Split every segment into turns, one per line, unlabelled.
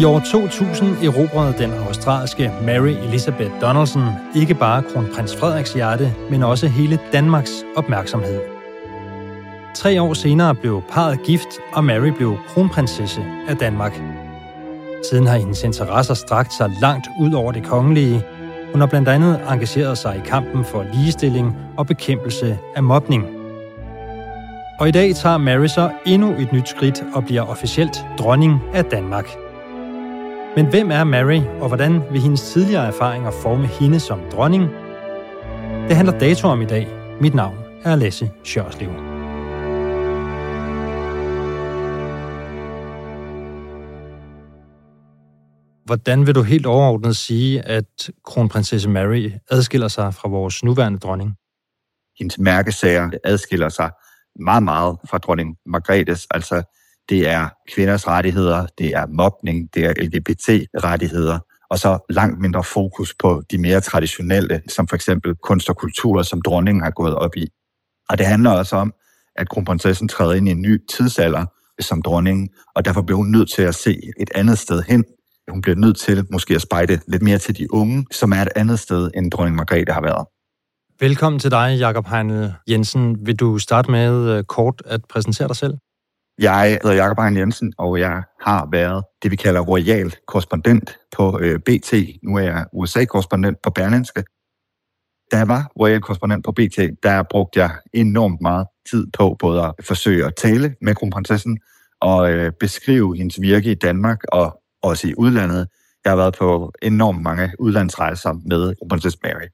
I år 2000 erobrede den australske Mary Elizabeth Donaldson ikke bare kronprins Frederiks hjerte, men også hele Danmarks opmærksomhed. Tre år senere blev parret gift, og Mary blev kronprinsesse af Danmark. Siden har hendes interesser strakt sig langt ud over det kongelige. Hun har blandt andet engageret sig i kampen for ligestilling og bekæmpelse af mobning. Og i dag tager Mary så endnu et nyt skridt og bliver officielt dronning af Danmark – men hvem er Mary, og hvordan vil hendes tidligere erfaringer forme hende som dronning? Det handler dato om i dag. Mit navn er Lasse Sjørslev. Hvordan vil du helt overordnet sige, at kronprinsesse Mary adskiller sig fra vores nuværende dronning?
Hendes mærkesager adskiller sig meget, meget fra dronning Margrethes. Altså, det er kvinders rettigheder, det er mobning, det er LGBT-rettigheder, og så langt mindre fokus på de mere traditionelle, som for eksempel kunst og kultur, som dronningen har gået op i. Og det handler også om, at kronprinsessen træder ind i en ny tidsalder som dronningen, og derfor bliver hun nødt til at se et andet sted hen. Hun bliver nødt til måske at spejde lidt mere til de unge, som er et andet sted, end dronning Margrethe har været.
Velkommen til dig, Jakob Heinel Jensen. Vil du starte med øh, kort at præsentere dig selv?
Jeg hedder Jakob Ejn Jensen, og jeg har været det, vi kalder royal korrespondent på øh, BT. Nu er jeg USA-korrespondent på Berlinske. Da jeg var royal korrespondent på BT, der brugte jeg enormt meget tid på både at forsøge at tale med kronprinsessen og øh, beskrive hendes virke i Danmark og også i udlandet. Jeg har været på enormt mange udlandsrejser med kronprinsesse Mary.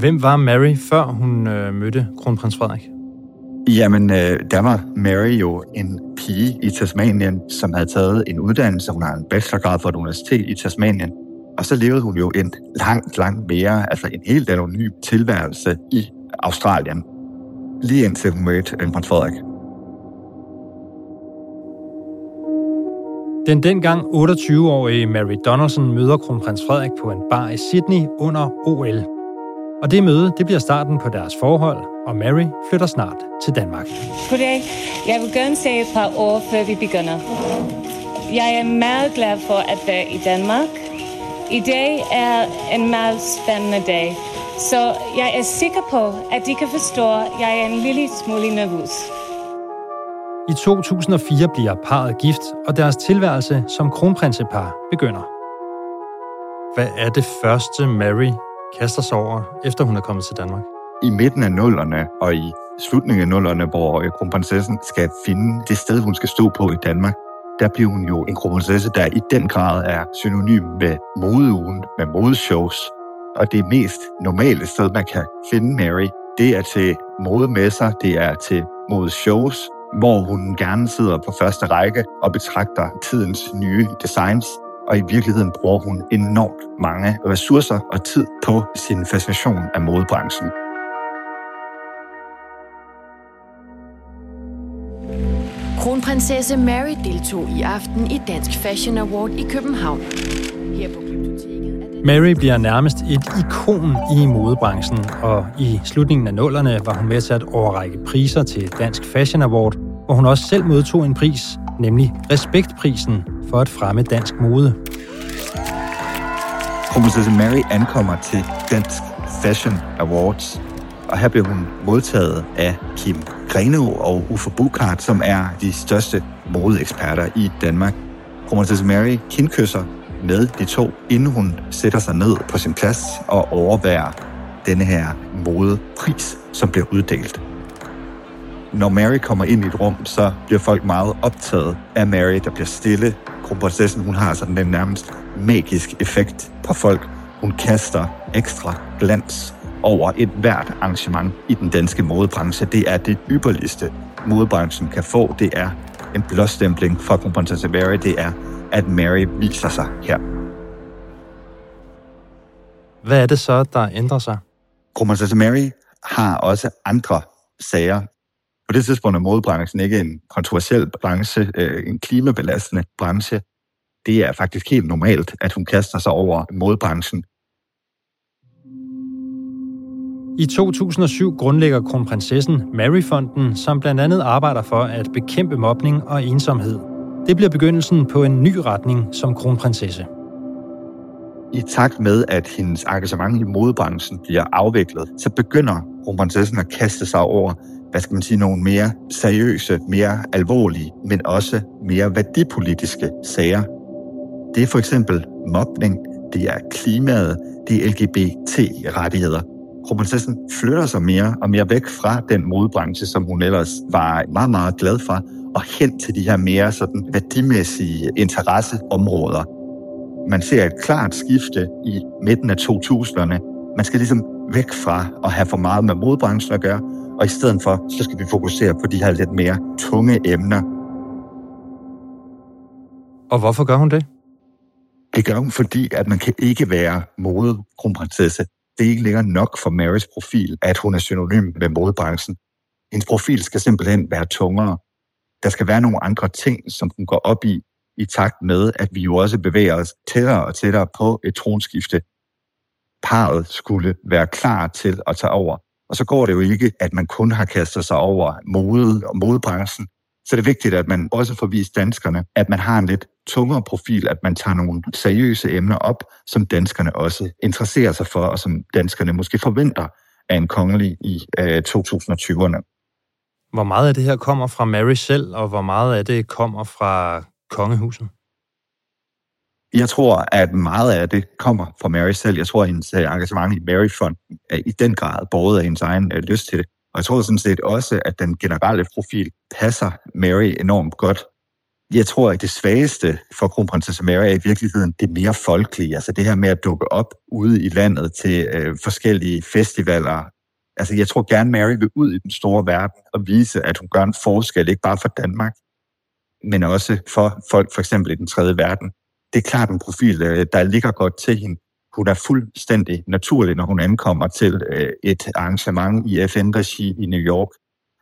Hvem var Mary, før hun øh, mødte kronprins Frederik?
Jamen, øh, der var Mary jo en pige i Tasmanien, som havde taget en uddannelse. Hun har en bachelorgrad fra et universitet i Tasmanien. Og så levede hun jo en langt, langt mere, altså en helt anonym tilværelse i Australien. Lige indtil hun mødte øh, prins Frederik.
Den dengang 28-årige Mary Donaldson møder kronprins Frederik på en bar i Sydney under OL. Og det møde det bliver starten på deres forhold, og Mary flytter snart til Danmark.
Goddag. Jeg vil gerne sige et par ord, før vi begynder. Jeg er meget glad for at være i Danmark. I dag er en meget spændende dag, så jeg er sikker på, at de kan forstå, at jeg er en lille smule nervøs.
I 2004 bliver parret gift, og deres tilværelse som kronprinsepar begynder. Hvad er det første, Mary kaster sig over, efter hun er kommet til Danmark?
I midten af nullerne og i slutningen af nullerne, hvor øh, kronprinsessen skal finde det sted, hun skal stå på i Danmark, der bliver hun jo en kronprinsesse, der i den grad er synonym med modeugen, med modeshows. Og det mest normale sted, man kan finde Mary, det er til modemesser, det er til modeshows, hvor hun gerne sidder på første række og betragter tidens nye designs, og i virkeligheden bruger hun enormt mange ressourcer og tid på sin fascination af modebranchen.
Kronprinsesse Mary deltog i aften i Dansk Fashion Award i København. Her på
Mary bliver nærmest et ikon i modebranchen, og i slutningen af nullerne var hun med til at overrække priser til Dansk Fashion Award, hvor hun også selv modtog en pris, nemlig Respektprisen for at fremme dansk mode.
Kronprinsesse Mary ankommer til Dansk Fashion Awards, og her blev hun modtaget af Kim Greno og Uffe Bukart, som er de største modeeksperter i Danmark. Kronprinsesse Mary kindkysser med de to, inden hun sætter sig ned på sin plads og overværer denne her modepris, som bliver uddelt. Når Mary kommer ind i et rum, så bliver folk meget optaget af Mary, der bliver stille. Kronprinsessen, hun har sådan en nærmest magisk effekt på folk. Hun kaster ekstra glans over et hvert arrangement i den danske modebranche. Det er det ypperligste, modebranchen kan få. Det er en blåstempling fra kronprinsesse Mary. Det er at Mary viser sig her.
Hvad er det så, der ændrer sig?
Kronprinsesse Mary har også andre sager. På det tidspunkt er modebranchen ikke en kontroversiel branche, øh, en klimabelastende branche. Det er faktisk helt normalt, at hun kaster sig over modebranchen.
I 2007 grundlægger kronprinsessen Maryfonden, som blandt andet arbejder for at bekæmpe mobning og ensomhed – det bliver begyndelsen på en ny retning som kronprinsesse.
I takt med, at hendes engagement i modebranchen bliver afviklet, så begynder kronprinsessen at kaste sig over, hvad skal man sige, nogle mere seriøse, mere alvorlige, men også mere værdipolitiske sager. Det er for eksempel mobning, det er klimaet, det er LGBT-rettigheder. Kronprinsessen flytter sig mere og mere væk fra den modebranche, som hun ellers var meget, meget glad for, og hen til de her mere sådan værdimæssige interesseområder. Man ser et klart skifte i midten af 2000'erne. Man skal ligesom væk fra at have for meget med modebranchen at gøre, og i stedet for, så skal vi fokusere på de her lidt mere tunge emner.
Og hvorfor gør hun det?
Det gør hun, fordi at man kan ikke være modekronprinsesse. Det er ikke længere nok for Marys profil, at hun er synonym med modebranchen. Hendes profil skal simpelthen være tungere. Der skal være nogle andre ting, som den går op i, i takt med, at vi jo også bevæger os tættere og tættere på et tronskifte. Parret skulle være klar til at tage over. Og så går det jo ikke, at man kun har kastet sig over mode og modebranchen. Så det er vigtigt, at man også får vist danskerne, at man har en lidt tungere profil, at man tager nogle seriøse emner op, som danskerne også interesserer sig for, og som danskerne måske forventer af en kongelig i øh, 2020'erne.
Hvor meget af det her kommer fra Mary selv, og hvor meget af det kommer fra kongehuset?
Jeg tror, at meget af det kommer fra Mary selv. Jeg tror, at hendes øh, engagement i Mary-fonden er i den grad båret af hendes egen øh, lyst til det. Og jeg tror sådan set også, at den generelle profil passer Mary enormt godt. Jeg tror, at det svageste for kronprinsesse Mary er i virkeligheden det mere folkelige. Altså det her med at dukke op ude i landet til øh, forskellige festivaler, Altså, jeg tror gerne, Mary vil ud i den store verden og vise, at hun gør en forskel, ikke bare for Danmark, men også for folk for eksempel i den tredje verden. Det er klart en profil, øh, der ligger godt til hende. Hun er fuldstændig naturlig, når hun ankommer til øh, et arrangement i FN-regi i New York.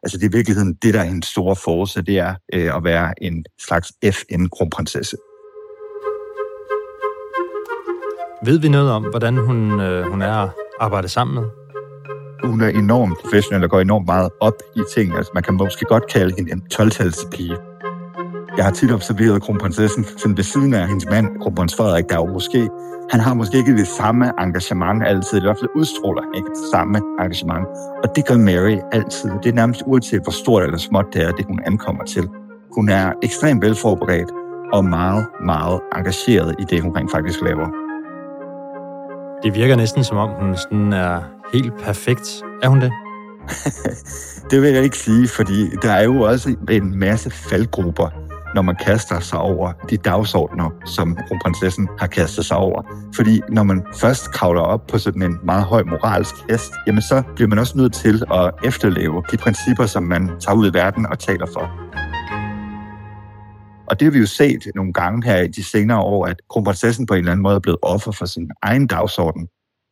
Altså det er i virkeligheden det, der er hendes store force, det er øh, at være en slags FN-kronprinsesse.
Ved vi noget om, hvordan hun, hun er at arbejde sammen med?
hun er enormt professionel og går enormt meget op i ting. Altså, man kan måske godt kalde hende en 12 pige. Jeg har tit observeret kronprinsessen sådan ved siden af hendes mand, kronprins Frederik, der jo måske, han har måske ikke det samme engagement altid, i hvert fald udstråler ikke det samme engagement. Og det gør Mary altid. Det er nærmest uanset, hvor stort eller småt det er, det hun ankommer til. Hun er ekstremt velforberedt og meget, meget engageret i det, hun rent faktisk laver.
Det virker næsten som om, hun sådan er helt perfekt. Er hun det?
det vil jeg ikke sige, fordi der er jo også en masse faldgrupper når man kaster sig over de dagsordner, som kronprinsessen har kastet sig over. Fordi når man først kravler op på sådan en meget høj moralsk hest, jamen så bliver man også nødt til at efterleve de principper, som man tager ud i verden og taler for. Og det har vi jo set nogle gange her i de senere år, at kronprinsessen på en eller anden måde er blevet offer for sin egen dagsorden.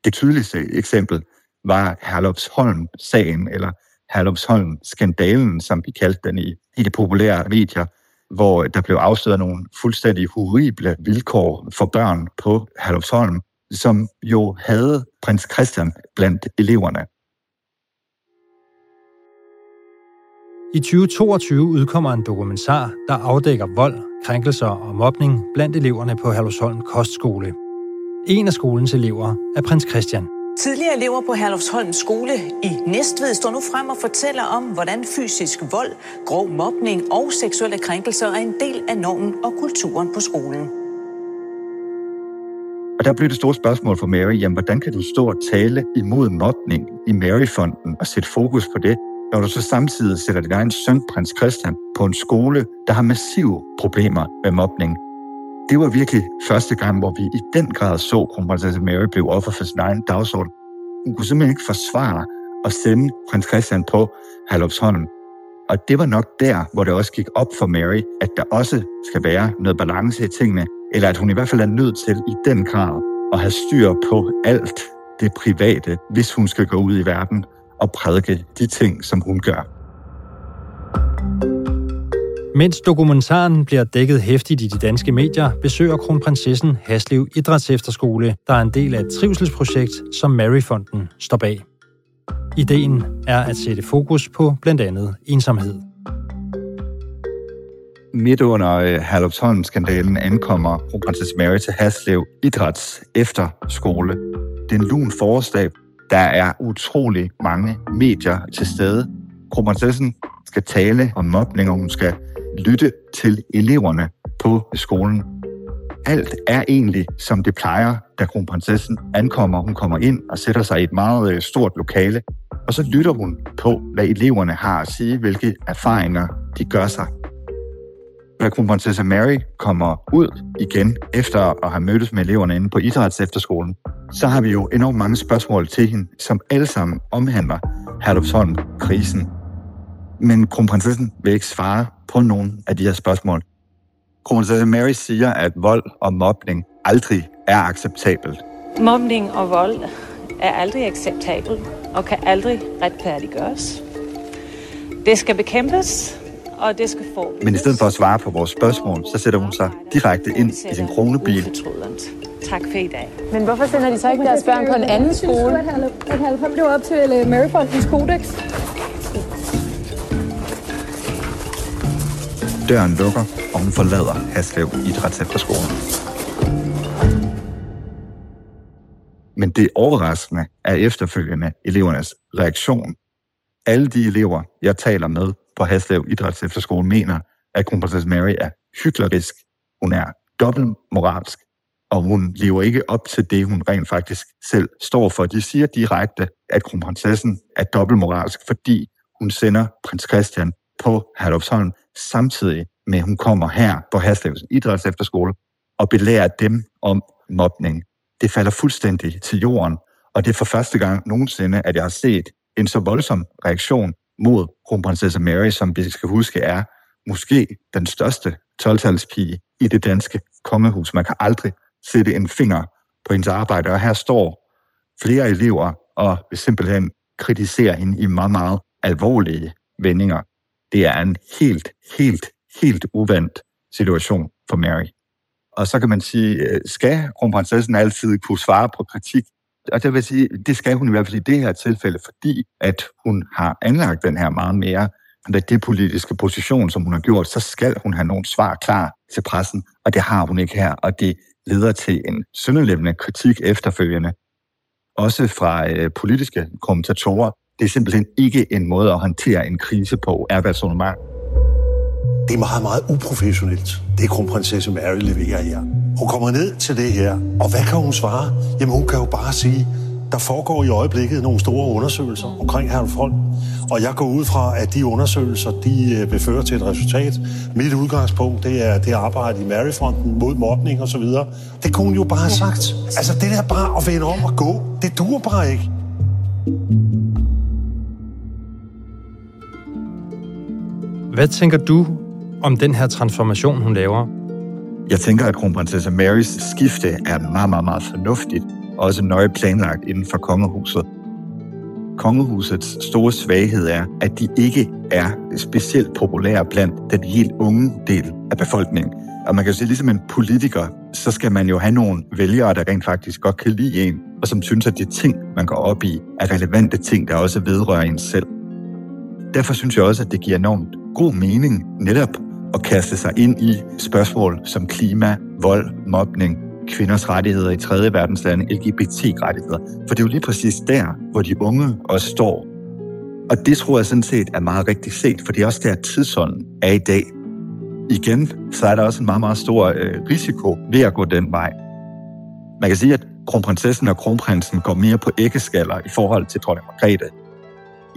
Det tydeligste eksempel var Herlufsholm-sagen, eller Herlufsholm-skandalen, som vi kaldte den i, i de populære medier, hvor der blev afsløret nogle fuldstændig horrible vilkår for børn på Herlufsholm, som jo havde prins Christian blandt eleverne.
I 2022 udkommer en dokumentar, der afdækker vold, krænkelser og mobning blandt eleverne på Herlufsholm Kostskole. En af skolens elever er prins Christian.
Tidligere elever på Herlufsholm skole i Næstved står nu frem og fortæller om, hvordan fysisk vold, grov mobning og seksuelle krænkelser er en del af normen og kulturen på skolen.
Og der blev det store spørgsmål for Mary, jamen hvordan kan du stå og tale imod mobning i Maryfonden og sætte fokus på det, når du så samtidig sætter din egen søn, prins Christian, på en skole, der har massive problemer med mobning. Det var virkelig første gang, hvor vi i den grad så kronprinsesse Mary blev offer for sin egen dagsorden. Hun kunne simpelthen ikke forsvare at sende prins Christian på Herlufsholm. Og det var nok der, hvor det også gik op for Mary, at der også skal være noget balance i tingene, eller at hun i hvert fald er nødt til i den grad at have styr på alt det private, hvis hun skal gå ud i verden og prædike de ting, som hun gør.
Mens dokumentaren bliver dækket hæftigt i de danske medier, besøger kronprinsessen Haslev Idrætsefterskole, der er en del af et trivselsprojekt, som Maryfonden står bag. Ideen er at sætte fokus på blandt andet ensomhed.
Midt under øh, uh, Herlufsholm-skandalen ankommer kronprinsesse Mary til Haslev Idræts Efterskole. Det er en lun forårsdag, der er utrolig mange medier til stede. Kronprinsessen skal tale om mobning, og hun skal lytte til eleverne på skolen. Alt er egentlig, som det plejer, da kronprinsessen ankommer. Hun kommer ind og sætter sig i et meget øh, stort lokale, og så lytter hun på, hvad eleverne har at sige, hvilke erfaringer de gør sig. Da kronprinsesse Mary kommer ud igen efter at have mødtes med eleverne inde på idrætsefterskolen, så har vi jo enormt mange spørgsmål til hende, som alle sammen omhandler Herlufsholm-krisen. Men kronprinsessen vil ikke svare på nogen af de her spørgsmål. Kronprinsesse Mary siger, at vold og mobning aldrig er acceptabelt.
Mobning og vold er aldrig acceptabelt og kan aldrig retfærdiggøres. Det skal bekæmpes, og det skal få...
Men i stedet for at svare på vores spørgsmål, så sætter hun sig direkte ind i sin kronebil.
Tak for i dag.
Men hvorfor sender de så ikke deres børn på en anden skole? At Halvfem lever op til øh, Maryfondens kodex.
Døren lukker, og hun forlader Haslev Idrætsefterskolen. Men det overraskende er efterfølgende elevernes reaktion. Alle de elever, jeg taler med på Haslev Idrætsefterskole, mener, at kronprinsesse Mary er hyklerisk. Hun er dobbeltmoralsk, og hun lever ikke op til det, hun rent faktisk selv står for. De siger direkte, at kronprinsessen er dobbeltmoralsk, fordi hun sender prins Christian på Herlufsholm, samtidig med, at hun kommer her på Haslevs Idræts Efterskole og belærer dem om mobning. Det falder fuldstændig til jorden, og det er for første gang nogensinde, at jeg har set en så voldsom reaktion mod kronprinsesse Mary, som vi skal huske er måske den største 12 i det danske kongehus. Man kan aldrig sætte en finger på hendes arbejde, og her står flere elever og vil simpelthen kritisere hende i meget, meget alvorlige vendinger. Det er en helt, helt, helt uvandt situation for Mary. Og så kan man sige, øh, skal kronprinsessen altid kunne svare på kritik? Og det vil sige, det skal hun i hvert fald i det her tilfælde, fordi at hun har anlagt den her meget mere det politiske position, som hun har gjort, så skal hun have nogle svar klar til pressen, og det har hun ikke her, og det leder til en sønderlevende kritik efterfølgende, også fra øh, politiske kommentatorer. Det er simpelthen ikke en måde at håndtere en krise på, er hvad
Det er meget, meget uprofessionelt, det kronprinsesse Mary leverer her. Hun kommer ned til det her, og hvad kan hun svare? Jamen hun kan jo bare sige, der foregår i øjeblikket nogle store undersøgelser omkring Herlufholm, Og jeg går ud fra, at de undersøgelser, de øh, vil føre til et resultat. Mit udgangspunkt, det er det arbejde i Maryfronten mod mobning og så videre. Det kunne hun jo bare have sagt. Altså, det der bare at vende om og gå, det duer bare ikke.
Hvad tænker du om den her transformation, hun laver?
Jeg tænker, at kronprinsesse Marys skifte er meget, meget, meget fornuftigt, og også nøje planlagt inden for kongehuset. Kongehusets store svaghed er, at de ikke er specielt populære blandt den helt unge del af befolkningen. Og man kan jo sige, ligesom en politiker, så skal man jo have nogle vælgere, der rent faktisk godt kan lide en, og som synes, at de ting, man går op i, er relevante ting, der også vedrører en selv. Derfor synes jeg også, at det giver enormt god mening netop at kaste sig ind i spørgsmål som klima, vold, mobning, kvinders rettigheder i tredje verdenslande, LGBT-rettigheder. For det er jo lige præcis der, hvor de unge også står. Og det tror jeg sådan set er meget rigtigt set, for det er også der, tidsånden er i dag. Igen, så er der også en meget, meget stor øh, risiko ved at gå den vej. Man kan sige, at kronprinsessen og kronprinsen går mere på æggeskaller i forhold til dronning Margrethe.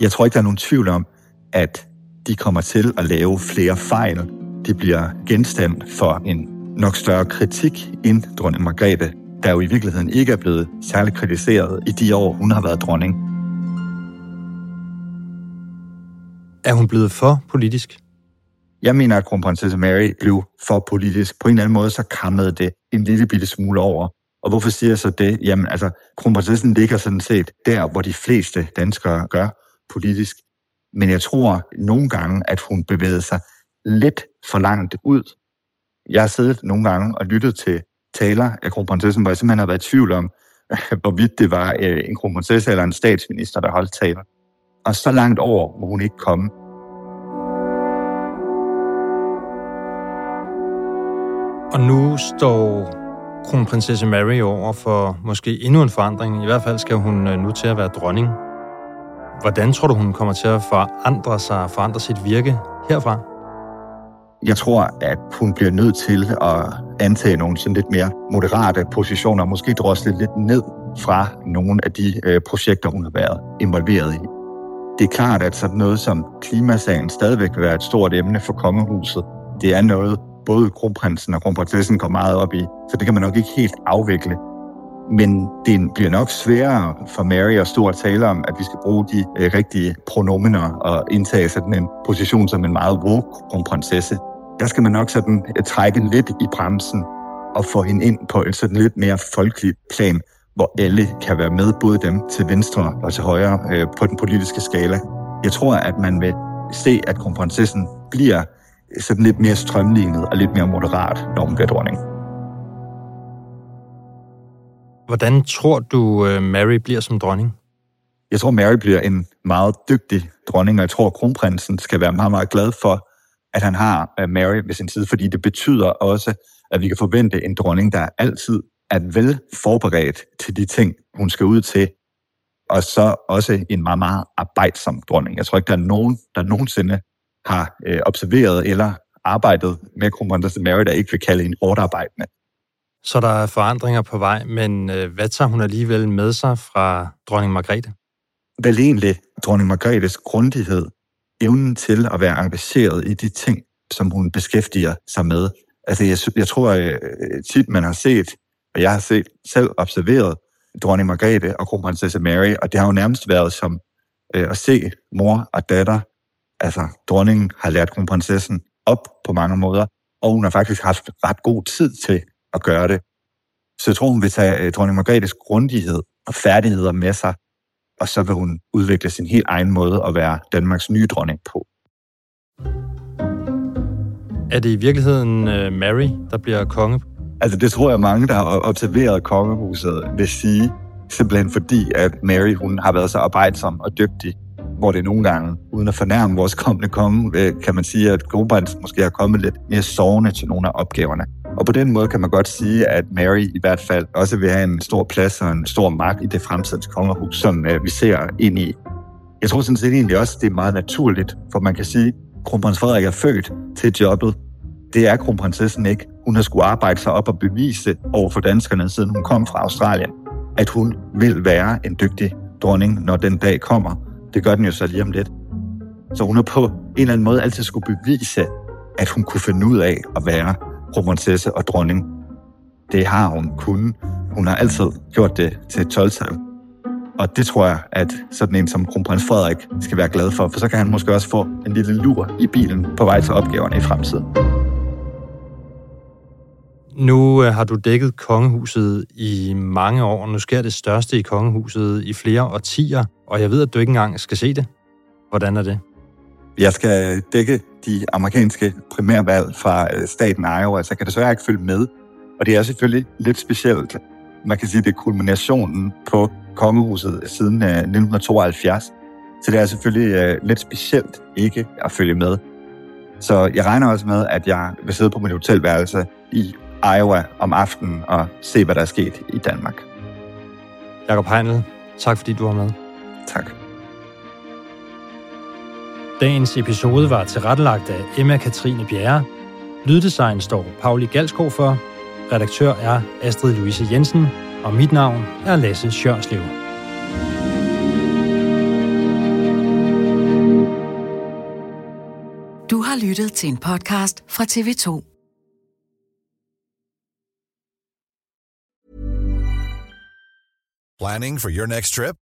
Jeg tror ikke, der er nogen tvivl om, at de kommer til at lave flere fejl. De bliver genstand for en nok større kritik end dronning Margrethe, der jo i virkeligheden ikke er blevet særligt kritiseret i de år, hun har været dronning.
Er hun blevet for politisk?
Jeg mener, at kronprinsesse Mary blev for politisk. På en eller anden måde, så kammede det en lille bitte smule over. Og hvorfor siger jeg så det? Jamen, altså, kronprinsessen ligger sådan set der, hvor de fleste danskere gør politisk. Men jeg tror nogle gange, at hun bevægede sig lidt for langt ud. Jeg har siddet nogle gange og lyttet til taler af kronprinsessen, hvor jeg simpelthen har været i tvivl om, hvorvidt det var øh, en kronprinsesse eller en statsminister, der holdt taler. Og så langt over må hun ikke komme.
Og nu står kronprinsesse Mary over for måske endnu en forandring. I hvert fald skal hun øh, nu til at være dronning. Hvordan tror du, hun kommer til at forandre sig, forandre sit virke herfra?
Jeg tror, at hun bliver nødt til at antage nogle sådan lidt mere moderate positioner, måske drosle lidt ned fra nogle af de øh, projekter, hun har været involveret i. Det er klart, at sådan noget som klimasagen stadigvæk vil være et stort emne for kongehuset. Det er noget, både kronprinsen og kronprinsessen går meget op i, så det kan man nok ikke helt afvikle. Men det bliver nok sværere for Mary at stå og tale om, at vi skal bruge de øh, rigtige pronomener og indtage sådan en position som en meget woke kronprinsesse. Der skal man nok sådan øh, trække lidt i bremsen og få hende ind på et sådan lidt mere folkeligt plan, hvor alle kan være med, både dem til venstre og til højre øh, på den politiske skala. Jeg tror, at man vil se, at kronprinsessen bliver sådan lidt mere strømlignet og lidt mere moderat, når hun bliver dronning.
Hvordan tror du, øh, Mary bliver som dronning?
Jeg tror, Mary bliver en meget dygtig dronning, og jeg tror, at kronprinsen skal være meget, meget glad for, at han har øh, Mary ved sin side, fordi det betyder også, at vi kan forvente en dronning, der altid er vel forberedt til de ting, hun skal ud til, og så også en meget, meget arbejdsom dronning. Jeg tror ikke, der er nogen, der nogensinde har øh, observeret eller arbejdet med kronprinsesse Mary, der ikke vil kalde en hårdt arbejdende.
Så der er forandringer på vej, men øh, hvad tager hun alligevel med sig fra dronning Margrethe?
Vel egentlig dronning Margrethes grundighed, evnen til at være engageret i de ting, som hun beskæftiger sig med. Altså, jeg, jeg tror at tit, man har set, og jeg har set selv observeret dronning Margrethe og kronprinsesse Mary, og det har jo nærmest været som øh, at se mor og datter. Altså, dronningen har lært kronprinsessen op på mange måder, og hun har faktisk haft ret god tid til at gøre det. Hun vil tage uh, dronning Margrethes grundighed og færdigheder med sig, og så vil hun udvikle sin helt egen måde at være Danmarks nye dronning på.
Er det i virkeligheden uh, Mary, der bliver konge?
Altså det tror jeg mange, der har observeret kongehuset, vil sige, simpelthen fordi, at Mary hun har været så arbejdsom og dygtig, hvor det nogle gange, uden at fornærme vores kommende konge, øh, kan man sige, at kronprins måske har kommet lidt mere sovende til nogle af opgaverne. Og på den måde kan man godt sige, at Mary i hvert fald også vil have en stor plads og en stor magt i det fremtidens kongehus, som øh, vi ser ind i. Jeg tror sådan set egentlig også, det er meget naturligt, for man kan sige, at kronprins Frederik er født til jobbet. Det er kronprinsessen ikke. Hun har skulle arbejde sig op og bevise over for danskerne, siden hun kom fra Australien, at hun vil være en dygtig dronning, når den dag kommer. Det gør den jo så lige om lidt. Så hun har på en eller anden måde altid skulle bevise, at hun kunne finde ud af at være kronprinsesse og dronning. Det har hun kunnet. Hun har altid gjort det til et 12 -tal. Og det tror jeg, at sådan en som kronprins Frederik skal være glad for, for så kan han måske også få en lille lur i bilen på vej til opgaverne i fremtiden.
Nu øh, har du dækket kongehuset i mange år. Nu sker det største i kongehuset i flere årtier, og jeg ved, at du ikke engang skal se det. Hvordan er det?
Jeg skal dække de amerikanske primærvalg fra øh, staten Iowa, så jeg kan desværre ikke følge med. Og det er selvfølgelig lidt specielt. Man kan sige, at det er kulminationen på kongehuset siden 1972. Øh, så det er selvfølgelig lidt specielt ikke at følge med. Så jeg regner også med, at jeg vil sidde på mit hotelværelse i Iowa om aftenen og se, hvad der er sket i Danmark.
Jakob Heinl, tak fordi du var med.
Tak.
Dagens episode var tilrettelagt af Emma Katrine Bjerre. Lyddesign står Pauli Galskov for. Redaktør er Astrid Louise Jensen. Og mit navn er Lasse Sjørslev.
Du har lyttet til en podcast fra TV2.
Planning for your next trip?